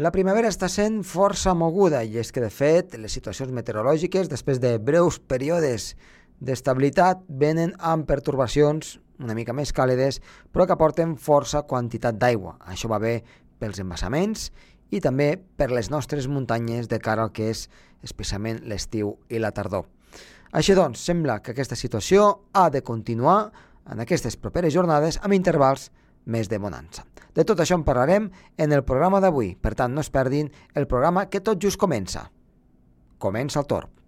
La primavera està sent força moguda i és que, de fet, les situacions meteorològiques, després de breus períodes d'estabilitat, venen amb pertorbacions una mica més càlides, però que aporten força quantitat d'aigua. Això va bé pels embassaments i també per les nostres muntanyes de cara al que és especialment l'estiu i la tardor. Així doncs, sembla que aquesta situació ha de continuar en aquestes properes jornades amb intervals més de bonança. De tot això en parlarem en el programa d'avui, per tant no es perdin el programa que tot just comença. Comença el torb.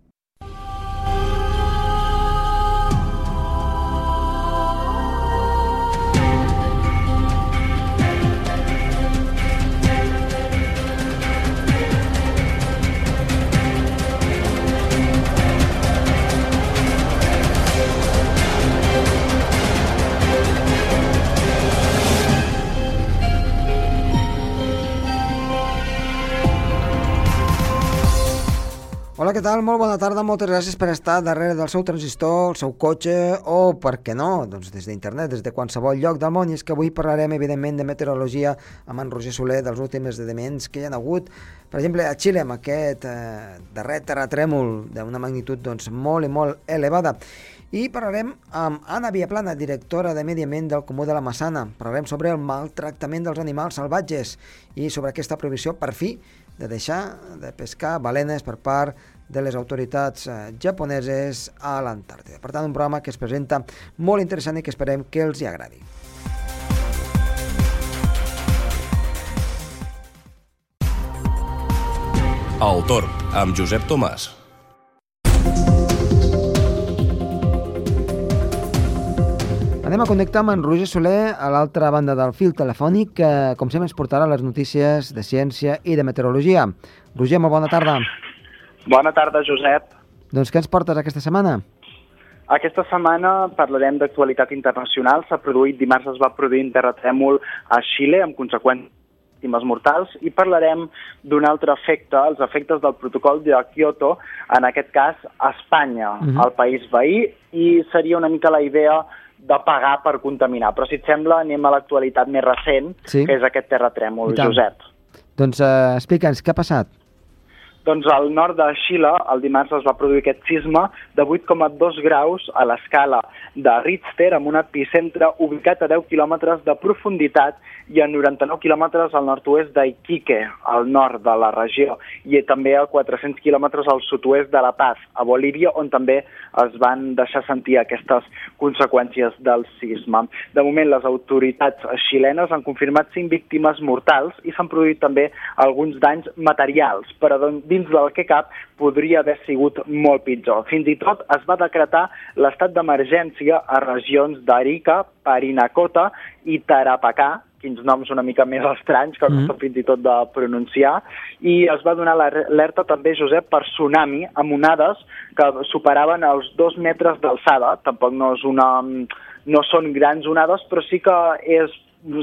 Què tal? Molt bona tarda, moltes gràcies per estar darrere del seu transistor, el seu cotxe o, per què no, doncs des d'internet, des de qualsevol lloc del món. I és que avui parlarem, evidentment, de meteorologia amb en Roger Soler dels últims esdeveniments que hi ha hagut, per exemple, a Xile, amb aquest eh, darrer terratrèmol d'una magnitud doncs, molt i molt elevada. I parlarem amb Anna Viaplana, directora de Medi Ambient del Comú de la Massana. Parlarem sobre el maltractament dels animals salvatges i sobre aquesta prohibició, per fi, de deixar de pescar balenes per part de les autoritats eh, japoneses a l'Antàrtida. Per tant, un programa que es presenta molt interessant i que esperem que els hi agradi. El Torb, amb Josep Tomàs. Anem a connectar amb en Roger Soler a l'altra banda del fil telefònic que, com sempre, ens portarà les notícies de ciència i de meteorologia. Roger, molt bona tarda. Bona tarda, Josep. Doncs què ens portes aquesta setmana? Aquesta setmana parlarem d'actualitat internacional. S'ha produït, dimarts es va produir un terratrèmol a Xile amb conseqüències víctimes mortals i parlarem d'un altre efecte, els efectes del protocol de Kyoto, en aquest cas a Espanya, uh -huh. el país veí, i seria una mica la idea de pagar per contaminar. Però si et sembla, anem a l'actualitat més recent, sí. que és aquest terratrèmol, Josep. Doncs uh, explica'ns, què ha passat? Doncs al nord de Xile, el dimarts es va produir aquest sisme de 8,2 graus a l'escala de Richter, amb un epicentre ubicat a 10 quilòmetres de profunditat i a 99 quilòmetres al nord-oest d'Iquique, al nord de la regió, i també a 400 quilòmetres al sud-oest de La Paz, a Bolívia, on també es van deixar sentir aquestes conseqüències del sisme. De moment, les autoritats xilenes han confirmat 5 víctimes mortals i s'han produït també alguns danys materials, però dins del que cap podria haver sigut molt pitjor. Fins i tot es va decretar l'estat d'emergència a regions d'Arica, Parinacota i Tarapacà, quins noms una mica més estranys que mm. fins i tot de pronunciar, i es va donar l'alerta també, Josep, per tsunami amb onades que superaven els dos metres d'alçada. Tampoc no és una no són grans onades, però sí que és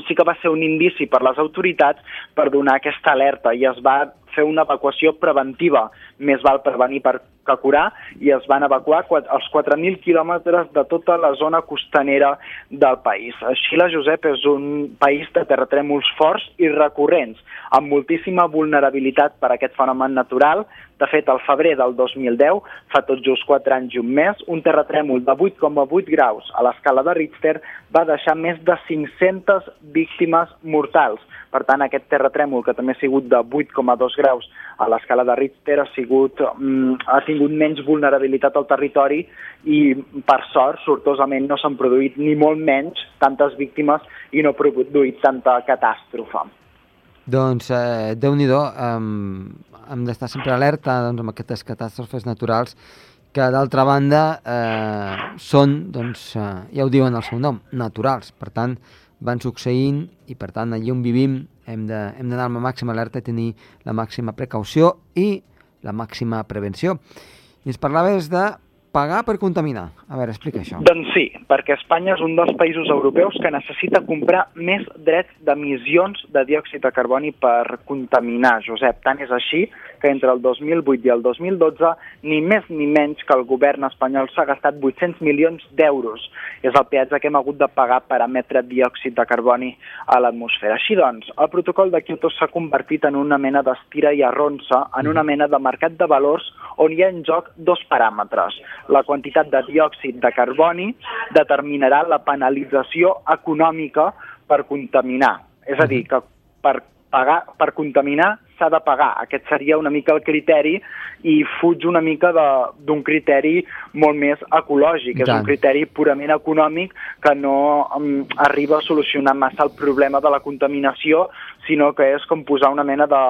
sí que va ser un indici per les autoritats per donar aquesta alerta i es va fer una evacuació preventiva. Més val prevenir per que curar i es van evacuar els 4.000 quilòmetres de tota la zona costanera del país. Xile, Josep, és un país de terratrèmols forts i recurrents, amb moltíssima vulnerabilitat per a aquest fenomen natural. De fet, al febrer del 2010, fa tot just 4 anys i un mes, un terratrèmol de 8,8 graus a l'escala de Richter va deixar més de 500 víctimes mortals. Per tant, aquest terratrèmol, que també ha sigut de 8,2 graus a l'escala de Richter, ha, sigut, mm, ha tingut menys vulnerabilitat al territori i, per sort, sortosament no s'han produït ni molt menys tantes víctimes i no ha produït tanta catàstrofe. Doncs, eh, Déu-n'hi-do, eh, hem d'estar sempre alerta doncs, amb aquestes catàstrofes naturals que d'altra banda eh, són, doncs, eh, ja ho diuen el seu nom, naturals. Per tant, van succeint i per tant allí on vivim hem d'anar amb la màxima alerta i tenir la màxima precaució i la màxima prevenció. I ens parlaves de pagar per contaminar. A veure, explica això. Doncs sí, perquè Espanya és un dels països europeus que necessita comprar més drets d'emissions de diòxid de carboni per contaminar, Josep. Tant és així que entre el 2008 i el 2012 ni més ni menys que el govern espanyol s'ha gastat 800 milions d'euros. És el peatge que hem hagut de pagar per emetre diòxid de carboni a l'atmosfera. Així doncs, el protocol de Kyoto s'ha convertit en una mena d'estira i arronsa, en una mena de mercat de valors on hi ha en joc dos paràmetres. La quantitat de diòxid de carboni determinarà la penalització econòmica per contaminar. És a dir, que per, pagar, per contaminar s'ha de pagar. Aquest seria una mica el criteri i fuig una mica d'un criteri molt més ecològic. És un criteri purament econòmic que no um, arriba a solucionar massa el problema de la contaminació, sinó que és com posar una mena de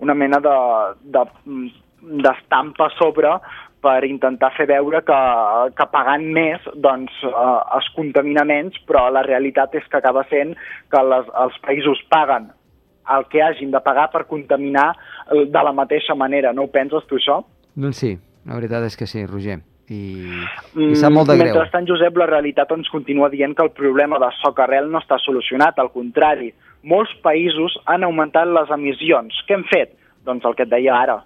una mena de, de d'estampa a sobre per intentar fer veure que, que pagant més doncs, eh, es contamina menys, però la realitat és que acaba sent que les, els països paguen el que hagin de pagar per contaminar de la mateixa manera. No ho penses tu, això? Doncs sí, la veritat és que sí, Roger. I, i sap molt de greu. Mentrestant, Josep, la realitat ens continua dient que el problema de soc arrel no està solucionat. Al contrari, molts països han augmentat les emissions. Què hem fet? Doncs el que et deia ara,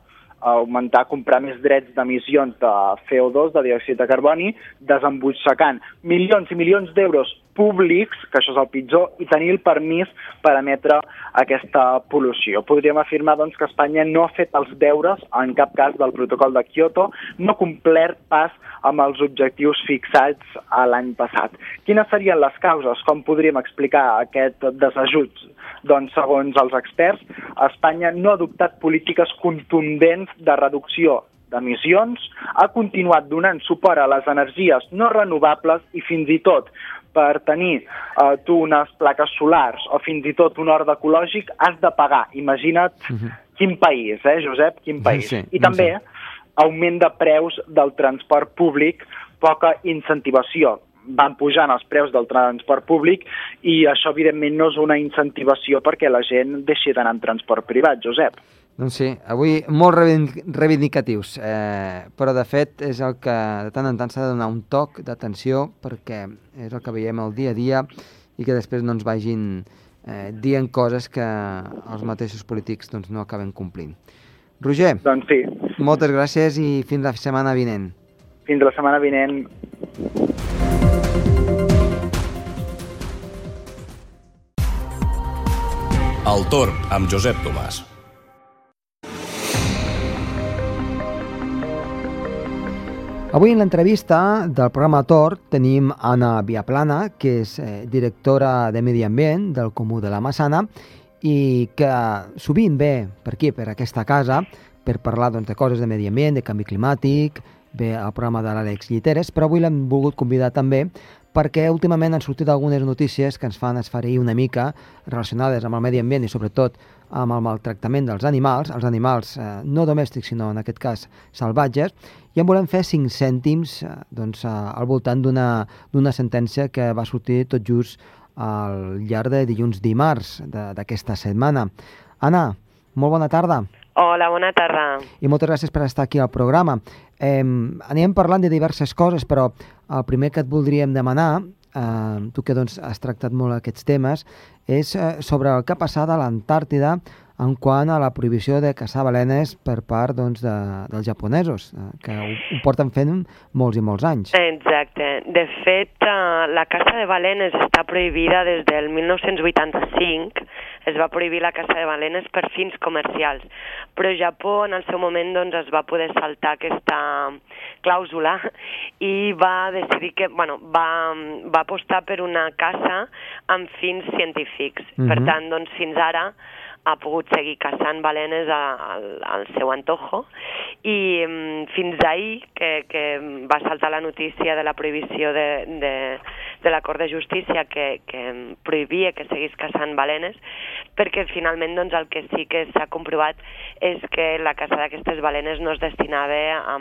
augmentar, comprar més drets d'emissions de CO2, de diòxid de carboni, desembutxacant milions i milions d'euros públics, que això és el pitjor, i tenir el permís per emetre aquesta pol·lució. Podríem afirmar doncs, que Espanya no ha fet els deures, en cap cas, del protocol de Kyoto, no ha complert pas amb els objectius fixats l'any passat. Quines serien les causes? Com podríem explicar aquest desajut? Doncs, segons els experts, Espanya no ha adoptat polítiques contundents de reducció d'emissions, ha continuat donant suport a les energies no renovables i fins i tot per tenir eh, tu unes plaques solars o fins i tot un hort ecològic has de pagar. Imagina't uh mhm. -huh. quin país, eh, Josep? Quin país. Sí, I també sí. augment de preus del transport públic, poca incentivació van pujant els preus del transport públic i això, evidentment, no és una incentivació perquè la gent deixi d'anar en transport privat, Josep. Doncs sí, avui molt reivindicatius, eh, però de fet és el que de tant en tant s'ha de donar un toc d'atenció perquè és el que veiem el dia a dia i que després no ens vagin eh, dient coses que els mateixos polítics doncs, no acaben complint. Roger, doncs sí. moltes gràcies i fins la setmana vinent. Fins la setmana vinent. El torn amb Josep Tomàs. Avui en l'entrevista del programa Tor tenim Anna Viaplana, que és eh, directora de Medi Ambient del Comú de la Massana i que sovint ve per aquí, per aquesta casa, per parlar doncs, de coses de medi ambient, de canvi climàtic, ve al programa de l'Àlex Lliteres, però avui l'hem volgut convidar també perquè últimament han sortit algunes notícies que ens fan esferir una mica relacionades amb el medi ambient i sobretot amb el maltractament dels animals, els animals eh, no domèstics sinó en aquest cas salvatges, i en volem fer 5 cèntims eh, doncs, eh, al voltant d'una sentència que va sortir tot just al llarg de dilluns dimarts d'aquesta setmana. Anna, molt bona tarda. Hola, bona tarda. I moltes gràcies per estar aquí al programa. Eh, anem parlant de diverses coses, però el primer que et voldríem demanar, eh, tu que doncs, has tractat molt aquests temes, és eh, sobre el que ha passat a l'Antàrtida en quant a la prohibició de caçar balenes per part doncs, de, dels japonesos, eh, que ho, ho porten fent molts i molts anys. Exacte. De fet, eh, la caça de balenes està prohibida des del 1985. Es va prohibir la caça de balenes per fins comercials. Però Japó en el seu moment doncs, es va poder saltar aquesta clàusula i va decidir que, bueno, va, va apostar per una caça amb fins científics. Uh -huh. Per mhm. tant, doncs, fins ara ha pogut seguir caçant balenes al, al seu antojo. I mm, fins ahir que, que va saltar la notícia de la prohibició de, de, de l'acord de justícia que, que prohibia que seguís caçant balenes, perquè finalment doncs, el que sí que s'ha comprovat és que la caça d'aquestes balenes no es destinava a,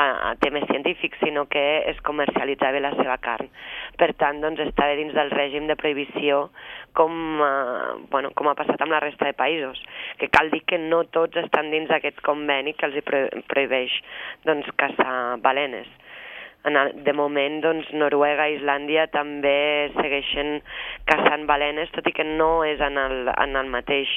a, a temes científics, sinó que es comercialitzava la seva carn. Per tant, doncs, estava dins del règim de prohibició com, eh, bueno, com ha passat amb la resta de països, que cal dir que no tots estan dins d'aquest conveni que els hi prohibeix doncs, caçar balenes. En el, de moment, doncs, Noruega i Islàndia també segueixen caçant balenes, tot i que no és en el, en el mateix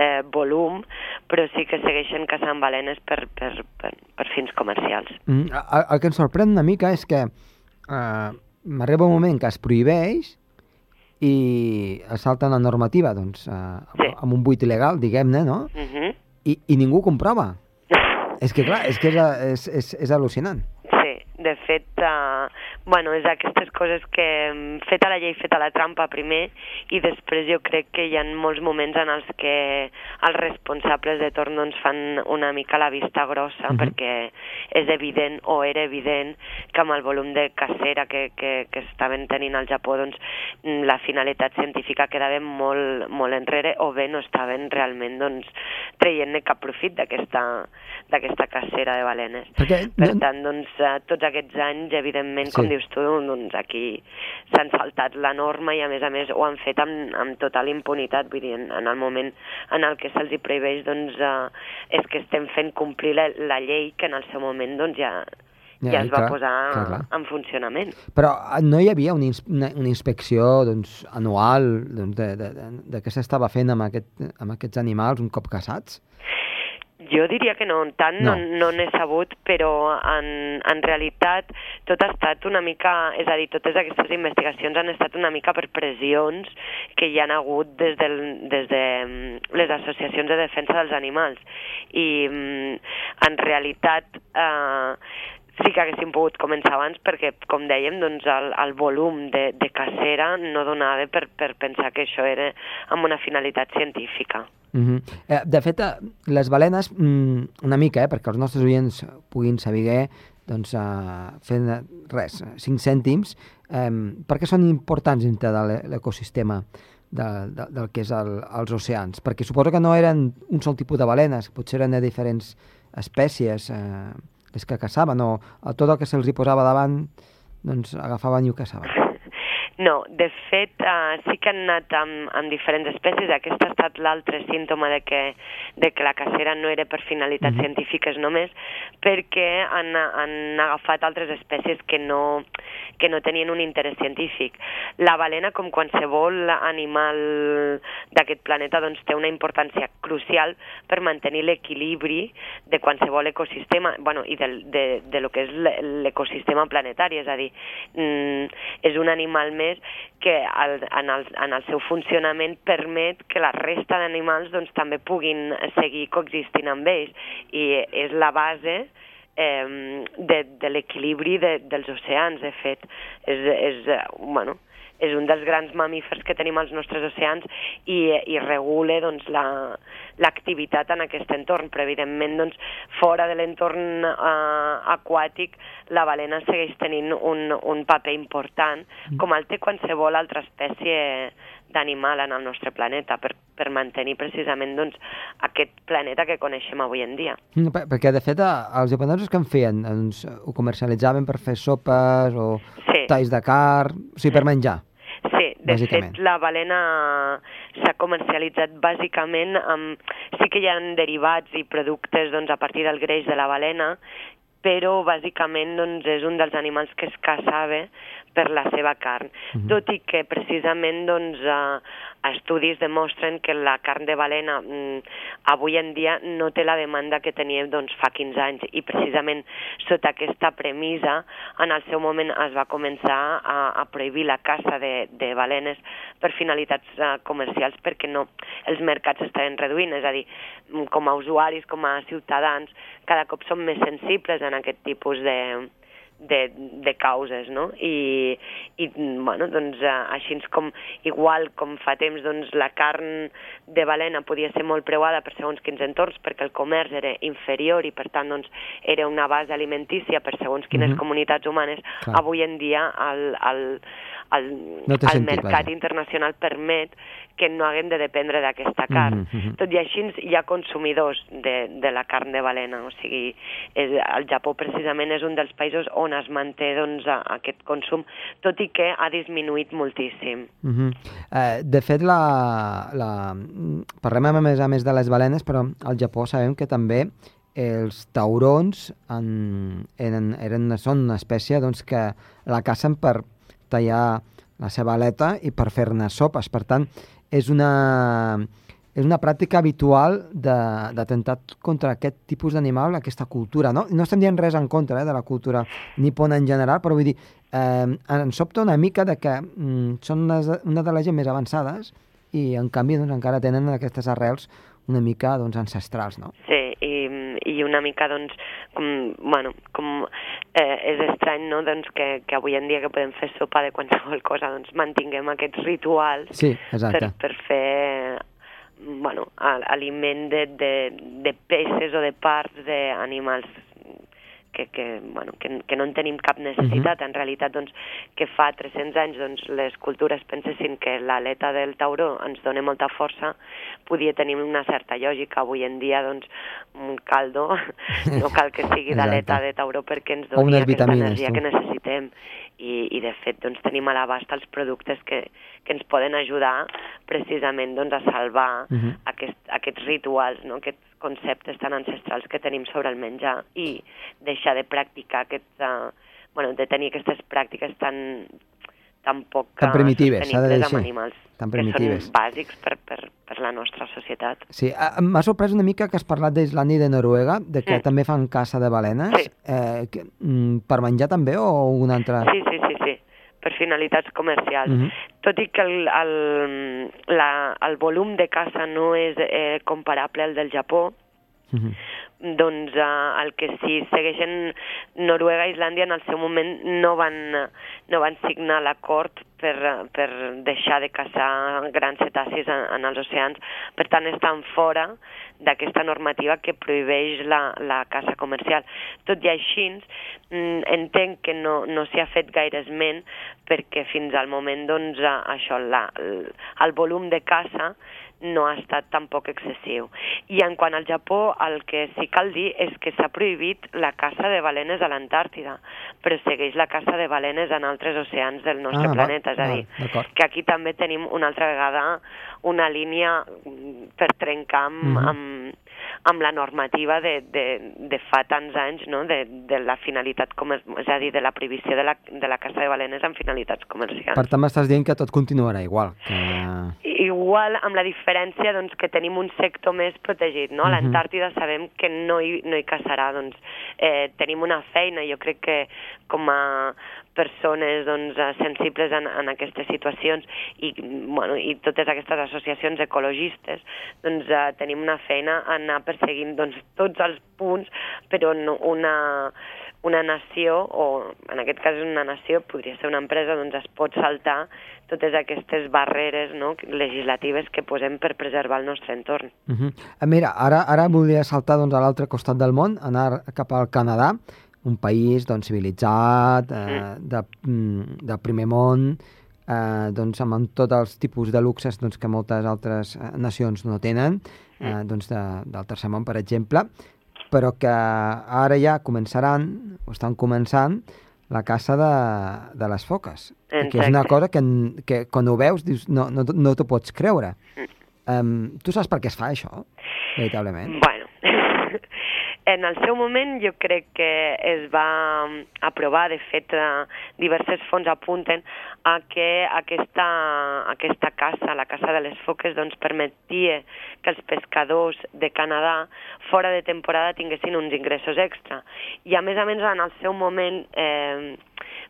eh, volum, però sí que segueixen caçant balenes per, per, per, per fins comercials. Mm, el, el que ens sorprèn una mica és que eh, m'arriba un moment que es prohibeix i salta la normativa doncs, eh, sí. amb un buit il·legal, diguem-ne, no? Mhm. -huh. I, I ningú comprova. és que, clar, és que és, és, és, és al·lucinant. De fet, bueno, és aquestes coses que mm, feta la llei, feta la trampa primer, i després jo crec que hi ha molts moments en els que els responsables de torn doncs, fan una mica la vista grossa, uh mhm. -huh. perquè és evident, o era evident, que amb el volum de cacera que, que, que estaven tenint al Japó, doncs, mm, la finalitat científica quedava molt, molt enrere, o bé no estaven realment doncs, traient-ne cap profit d'aquesta cacera de balenes. Perquè, per tant, doncs, eh, tots aquests anys, evidentment, sí. com dius tu, doncs aquí s'han saltat la norma i a més a més ho han fet amb, amb total impunitat, vull dir, en, en el moment en el que se'ls hi prohibeix, doncs eh, és que estem fent complir la, la llei que en el seu moment doncs ja, ja, ja es va clar, posar clar, clar. en funcionament. Però eh, no hi havia una, una, una inspecció doncs, anual doncs, de, de, de, de què s'estava fent amb, aquest, amb aquests animals un cop caçats? Jo diria que no, tant no n'he no, no sabut, però en, en realitat tot ha estat una mica, és a dir, totes aquestes investigacions han estat una mica per pressions que hi han hagut des, del, des de mm, les associacions de defensa dels animals. I mm, en realitat eh, sí que haguéssim pogut començar abans perquè, com dèiem, doncs el, el volum de, de cacera no donava per, per pensar que això era amb una finalitat científica. Mm -hmm. eh, de fet, eh, les balenes, mm, una mica, eh, perquè els nostres oients puguin saber, doncs, eh, fent res, 5 cèntims, eh, per què són importants dintre de l'ecosistema de, de, del que és el, els oceans? Perquè suposo que no eren un sol tipus de balenes, potser eren de diferents espècies eh, les que caçaven, o tot el que se'ls hi posava davant doncs agafaven i ho caçaven. No, de fet, uh, sí que han anat amb, amb diferents espècies. Aquest ha estat l'altre símptoma de que, de que la cacera no era per finalitats mm -hmm. científiques només, perquè han, han agafat altres espècies que no, que no tenien un interès científic. La balena, com qualsevol animal d'aquest planeta, doncs, té una importància crucial per mantenir l'equilibri de qualsevol ecosistema, bueno, i de, de, de lo que és l'ecosistema planetari, és a dir, mm, és un animal més més que el, en, el, en el seu funcionament permet que la resta d'animals doncs, també puguin seguir coexistint amb ells i és la base eh, de, de l'equilibri de, dels oceans, de fet. És, és, bueno, és un dels grans mamífers que tenim als nostres oceans i, i regula doncs, l'activitat la, en aquest entorn, però evidentment doncs, fora de l'entorn uh, aquàtic la balena segueix tenint un, un paper important, mm. com el té qualsevol altra espècie d'animal en el nostre planeta per, per mantenir precisament doncs, aquest planeta que coneixem avui en dia. Mm, perquè, de fet, els japonesos que en feien? Doncs, ho comercialitzaven per fer sopes o sí. talls de car, o sigui, per menjar? De fet la balena s'ha comercialitzat bàsicament amb... Sí que hi ha derivats i productes doncs, a partir del greix de la balena, però bàsicament doncs, és un dels animals que es caçava per la seva carn, uh mhm. -huh. tot i que precisament doncs, eh, estudis demostren que la carn de balena mm, avui en dia no té la demanda que tenia doncs, fa 15 anys i precisament sota aquesta premissa en el seu moment es va començar a, a prohibir la caça de, de balenes per finalitats uh, comercials perquè no, els mercats estaven reduint, és a dir, mm, com a usuaris, com a ciutadans, cada cop som més sensibles en aquest tipus de, de, de causes, no? I, i bueno, doncs, eh, així com, igual com fa temps, doncs, la carn de balena podia ser molt preuada per segons quins entorns, perquè el comerç era inferior i, per tant, doncs, era una base alimentícia per segons quines mm -hmm. comunitats humanes, Clar. avui en dia el, el, el, no el sentit, mercat vaja. internacional permet que no haguem de dependre d'aquesta carn. Mhm, mhm. Tot i així hi ha consumidors de, de la carn de balena, o sigui, és, el Japó precisament és un dels països on es manté doncs, aquest consum, tot i que ha disminuït moltíssim. Uh -huh. eh, de fet, la, la... parlem a més a més de les balenes, però al Japó sabem que també els taurons en, eren, eren, són una espècie doncs, que la cacen per tallar la seva aleta i per fer-ne sopes. Per tant, és una, és una pràctica habitual d'atemptat contra aquest tipus d'animal, aquesta cultura. No? no estem dient res en contra eh, de la cultura nipona en general, però vull dir, eh, ens sobta una mica de que mm, són una, una de les gent més avançades i en canvi doncs, encara tenen aquestes arrels una mica doncs, ancestrals, no? Sí, i, i una mica, doncs, com, bueno, com eh, és estrany, no?, doncs, que, que avui en dia que podem fer sopa de qualsevol cosa, doncs, mantinguem aquests rituals sí, exacte. per, per fer bueno, aliment de, de, de peces o de parts d'animals que, que, bueno, que, que no en tenim cap necessitat. Uh -huh. En realitat, doncs, que fa 300 anys doncs, les cultures pensessin que l'aleta del tauró ens dona molta força, podia tenir una certa lògica. Avui en dia, doncs, un caldo no cal que sigui d'aleta de tauró perquè ens doni aquesta energia tu. que necessitem i, i de fet doncs, tenim a l'abast els productes que, que ens poden ajudar precisament doncs, a salvar uh -huh. aquest, aquests rituals, no? aquests conceptes tan ancestrals que tenim sobre el menjar i deixar de practicar aquests, uh, bueno, de tenir aquestes pràctiques tan, tan poc tan primitives, s'ha de amb animals, tan primitives. que són bàsics per, per, per la nostra societat. Sí, m'ha sorprès una mica que has parlat d'Islàndia i de Noruega, de que sí. també fan caça de balenes. Sí. Eh, que, mm, per menjar també o una altra...? Sí, sí, sí, sí per finalitats comercials. Mhm. Mm -hmm. Tot i que el, el, la, el volum de caça no és eh, comparable al del Japó, Mm -hmm. Doncs eh, el que sí segueixen Noruega i Islàndia en el seu moment no van, no van signar l'acord per, per deixar de caçar grans cetacis en, en els oceans, per tant estan fora d'aquesta normativa que prohibeix la, la caça comercial. Tot i així, mm, entenc que no, no s'hi ha fet gaire esment perquè fins al moment doncs, això, la, el volum de caça no ha estat tampoc excessiu. I en quant al Japó, el que sí cal dir és que s'ha prohibit la caça de balenes a l'Antàrtida, però segueix la caça de balenes en altres oceans del nostre Ah, planeta. És a dir, d'acord. que aquí també tenim una altra vegada una línia mm, per trencar amb, Mhm. amb, amb la normativa de, de, de fa tants anys, no? de, de la finalitat, com és, és a dir, de la prohibició de la, de la caça de balenes amb finalitats comercials. Per tant, m'estàs dient que tot continuarà igual. Que... Igual amb la diferència doncs, que tenim un sector més protegit. No? A Mhm. l'Antàrtida sabem que no hi, no hi caçarà. Doncs, eh, tenim una feina, jo crec que com a persones doncs, eh, sensibles en, en aquestes situacions i, bueno, i totes aquestes associacions ecologistes, doncs eh, tenim una feina a anar perseguint doncs, tots els punts, però no una, una nació, o en aquest cas una nació, podria ser una empresa, doncs es pot saltar totes aquestes barreres no, legislatives que posem per preservar el nostre entorn. Uh -huh. Mira, ara, ara volia saltar doncs, a l'altre costat del món, anar cap al Canadà, un país doncs, civilitzat, eh, de, mm, de primer món, eh, doncs, amb tots els tipus de luxes doncs, que moltes altres eh, nacions no tenen, eh, doncs, de, del tercer món, per exemple, però que ara ja començaran, o estan començant, la caça de, de les foques. Que és una Exacte. cosa que, que quan ho veus dius, no, no, no t'ho pots creure. Um, tu saps per què es fa això, veritablement? Bueno, en el seu moment jo crec que es va mm, aprovar, de fet, eh, diverses fonts apunten a que aquesta, aquesta caça, la caça de les foques, doncs permetia que els pescadors de Canadà fora de temporada tinguessin uns ingressos extra. I a més a més en el seu moment eh,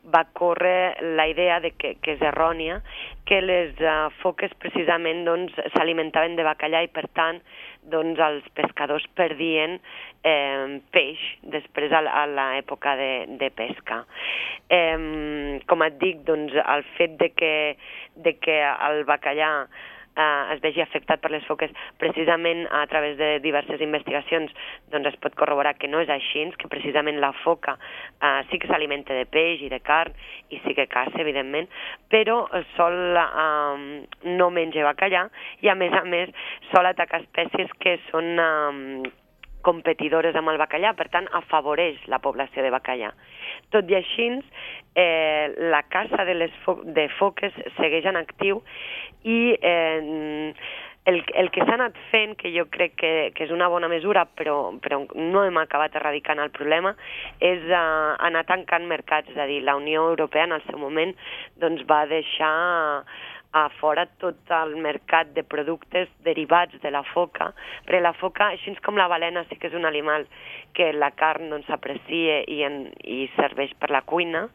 va córrer la idea de que, que és errònia, que les uh, foques precisament doncs, s'alimentaven de bacallà i per tant doncs, els pescadors perdien eh, peix després a, a l'època de, de pesca. Eh, com et dic, doncs, el fet de que, de que el bacallà eh, es vegi afectat per les foques precisament a través de diverses investigacions doncs es pot corroborar que no és així, que precisament la foca eh, sí que s'alimenta de peix i de carn i sí que caça, evidentment, però sol eh, no menja bacallà i a més a més sol atacar espècies que són eh, competidores amb el bacallà, per tant afavoreix la població de bacallà. Tot i així, eh, la caça de, les fo de foques segueix en actiu i eh, el, el que s'ha anat fent, que jo crec que, que és una bona mesura, però, però no hem acabat erradicant el problema, és eh, anar tancant mercats. És a dir, la Unió Europea en el seu moment doncs, va deixar a fora tot el mercat de productes derivats de la foca, perquè la foca, així com la balena, sí que és un animal que la carn doncs, s'aprecia i, en, i serveix per la cuina,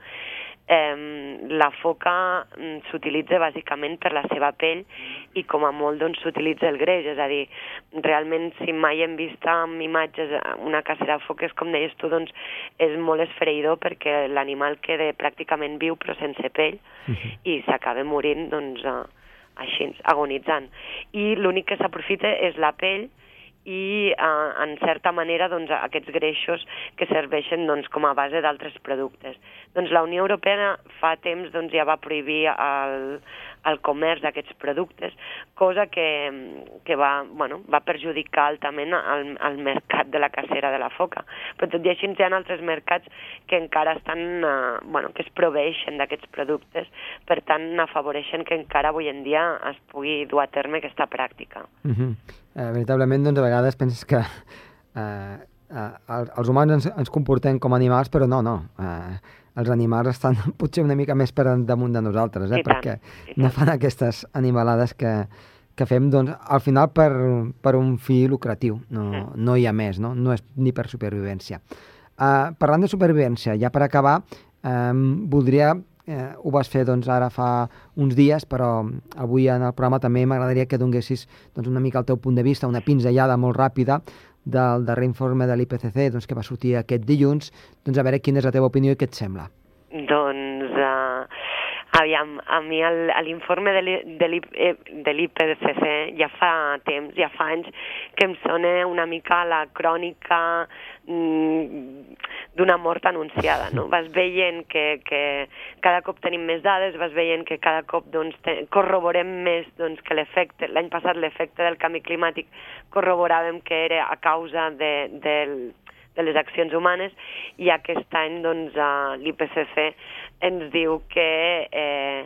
eh, la foca mm, s'utilitza bàsicament per la seva pell i com a molt doncs s'utilitza el greix, és a dir, realment si mai hem vist amb imatges una cacera de foques, com deies tu, doncs és molt esfereïdor perquè l'animal queda pràcticament viu però sense pell uh mhm. -huh. i s'acaba morint doncs eh, així, agonitzant. I l'únic que s'aprofita és la pell i eh, en certa manera doncs, aquests greixos que serveixen doncs, com a base d'altres productes. Doncs la Unió Europea fa temps doncs, ja va prohibir el, el comerç d'aquests productes, cosa que, que va, bueno, va perjudicar altament el, el mercat de la cacera de la foca. Però tot i així hi ha altres mercats que encara estan, eh, bueno, que es proveixen d'aquests productes, per tant afavoreixen que encara avui en dia es pugui dur a terme aquesta pràctica. Uh -huh. Eh, veritablement, doncs, a vegades penses que eh, eh, els humans ens, ens comportem com animals, però no, no. Eh, els animals estan potser una mica més per damunt de nosaltres, eh? perquè no fan aquestes animalades que, que fem doncs, al final per, per un fi lucratiu, no, mm. no hi ha més, no? no és ni per supervivència. Uh, parlant de supervivència, ja per acabar, um, voldria, uh, ho vas fer doncs, ara fa uns dies, però avui en el programa també m'agradaria que donguessis doncs, una mica el teu punt de vista, una pinzellada molt ràpida del darrer informe de l'IPCC doncs, que va sortir aquest dilluns, doncs a veure quina és la teva opinió i què et sembla. Doncs, uh, aviam, a mi l'informe de l'IPCC ja fa temps, ja fa anys, que em sona una mica la crònica d'una mort anunciada, no? Vas veient que, que cada cop tenim més dades, vas veient que cada cop doncs, te, corroborem més doncs, que l'efecte, l'any passat l'efecte del canvi climàtic corroboràvem que era a causa de, del, de les accions humanes i aquest any doncs, l'IPCC ens diu que eh,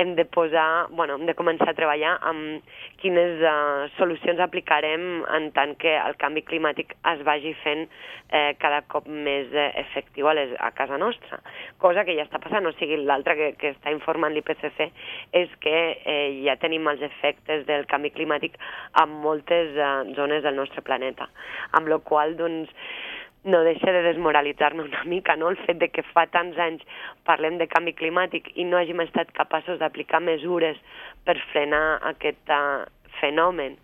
hem de posar, bueno, hem de començar a treballar amb quines uh, solucions aplicarem en tant que el canvi climàtic es vagi fent eh, cada cop més eh, efectiu a, les, a casa nostra. Cosa que ja està passant, o sigui, l'altre que, que està informant l'IPCC és que eh, ja tenim els efectes del canvi climàtic en moltes eh, zones del nostre planeta. Amb la qual doncs, no deixa de desmoralitzar-me una mica, no? El fet de que fa tants anys parlem de canvi climàtic i no hàgim estat capaços d'aplicar mesures per frenar aquest uh, fenomen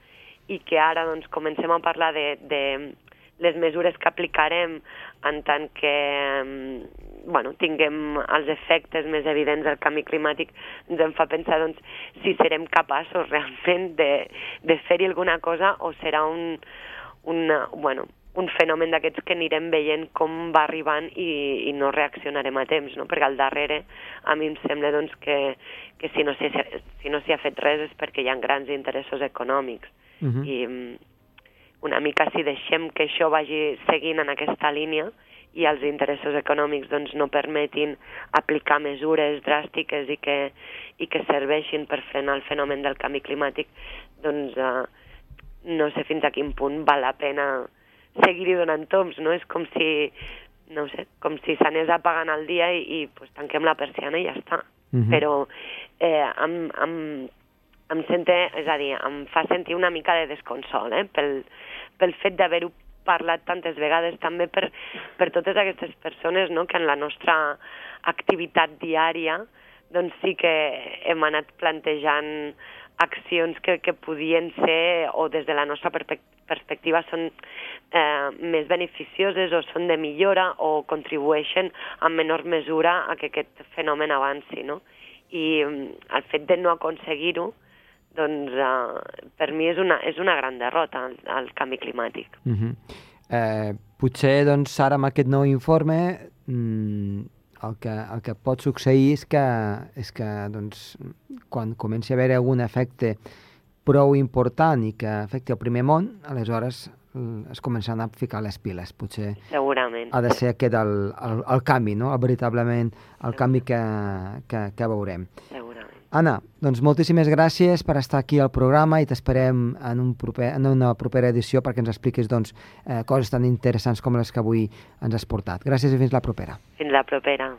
i que ara doncs, comencem a parlar de, de les mesures que aplicarem en tant que um, bueno, tinguem els efectes més evidents del canvi climàtic, ens en fa pensar doncs, si serem capaços realment de, de fer-hi alguna cosa o serà un, una, bueno, un fenomen d'aquests que anirem veient com va arribant i, i no reaccionarem a temps, no? perquè al darrere a mi em sembla doncs, que, que si no s'hi si no ha fet res és perquè hi ha grans interessos econòmics. Uh -huh. I mm, una mica si deixem que això vagi seguint en aquesta línia i els interessos econòmics doncs, no permetin aplicar mesures dràstiques i que, i que serveixin per frenar el fenomen del canvi climàtic, doncs eh, no sé fins a quin punt val la pena seguir-hi donant toms, no? És com si, no sé, com si s'anés apagant el dia i, i pues, tanquem la persiana i ja està. Uh mhm. -huh. Però eh, em, em, em sente, és a dir, em fa sentir una mica de desconsol, eh? Pel, pel fet d'haver-ho parlat tantes vegades, també per, per totes aquestes persones no? que en la nostra activitat diària doncs sí que hem anat plantejant accions que, que podien ser, o des de la nostra perspectiva, són eh, més beneficioses o són de millora o contribueixen en menor mesura a que aquest fenomen avanci, no? I mm, el fet de no aconseguir-ho, doncs eh, per mi és una, és una gran derrota el, el canvi climàtic. Uh -huh. eh, potser doncs ara amb aquest nou informe mm, el que, el que pot succeir és que, és que doncs, quan comenci a haver algun efecte prou important i que afecti el primer món, aleshores es començaran a ficar les piles. Potser Segurament. ha de ser aquest el, el, el canvi, no? El, veritablement el canvi que, que, que veurem. Segurament. Anna, doncs moltíssimes gràcies per estar aquí al programa i t'esperem en, un proper, en una propera edició perquè ens expliquis doncs, eh, coses tan interessants com les que avui ens has portat. Gràcies i fins la propera. Fins la propera.